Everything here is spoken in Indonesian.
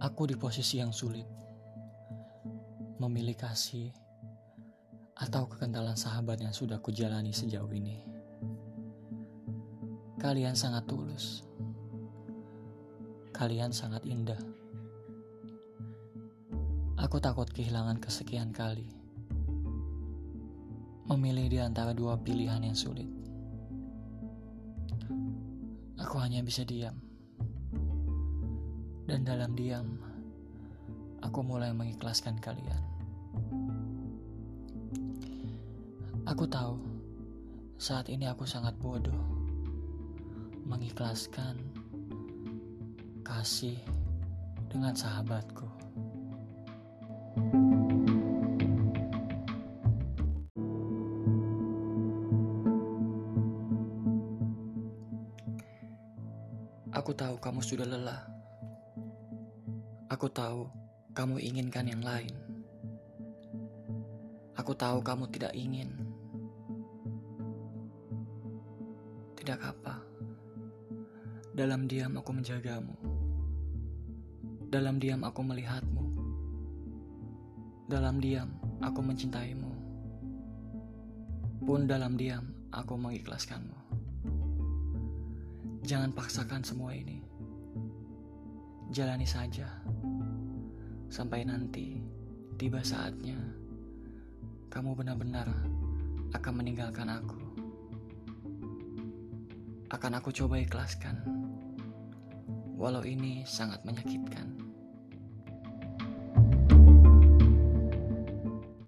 Aku di posisi yang sulit. Memilih kasih atau kekentalan sahabat yang sudah kujalani sejauh ini. Kalian sangat tulus. Kalian sangat indah. Aku takut kehilangan kesekian kali. Memilih di antara dua pilihan yang sulit. Aku hanya bisa diam dan dalam diam, aku mulai mengikhlaskan kalian. Aku tahu saat ini aku sangat bodoh mengikhlaskan kasih dengan sahabatku. Aku tahu kamu sudah lelah Aku tahu kamu inginkan yang lain. Aku tahu kamu tidak ingin. Tidak apa. Dalam diam aku menjagamu. Dalam diam aku melihatmu. Dalam diam aku mencintaimu. Pun dalam diam aku mengikhlaskanmu. Jangan paksakan semua ini. Jalani saja sampai nanti tiba saatnya kamu benar-benar akan meninggalkan aku. Akan aku coba ikhlaskan, walau ini sangat menyakitkan.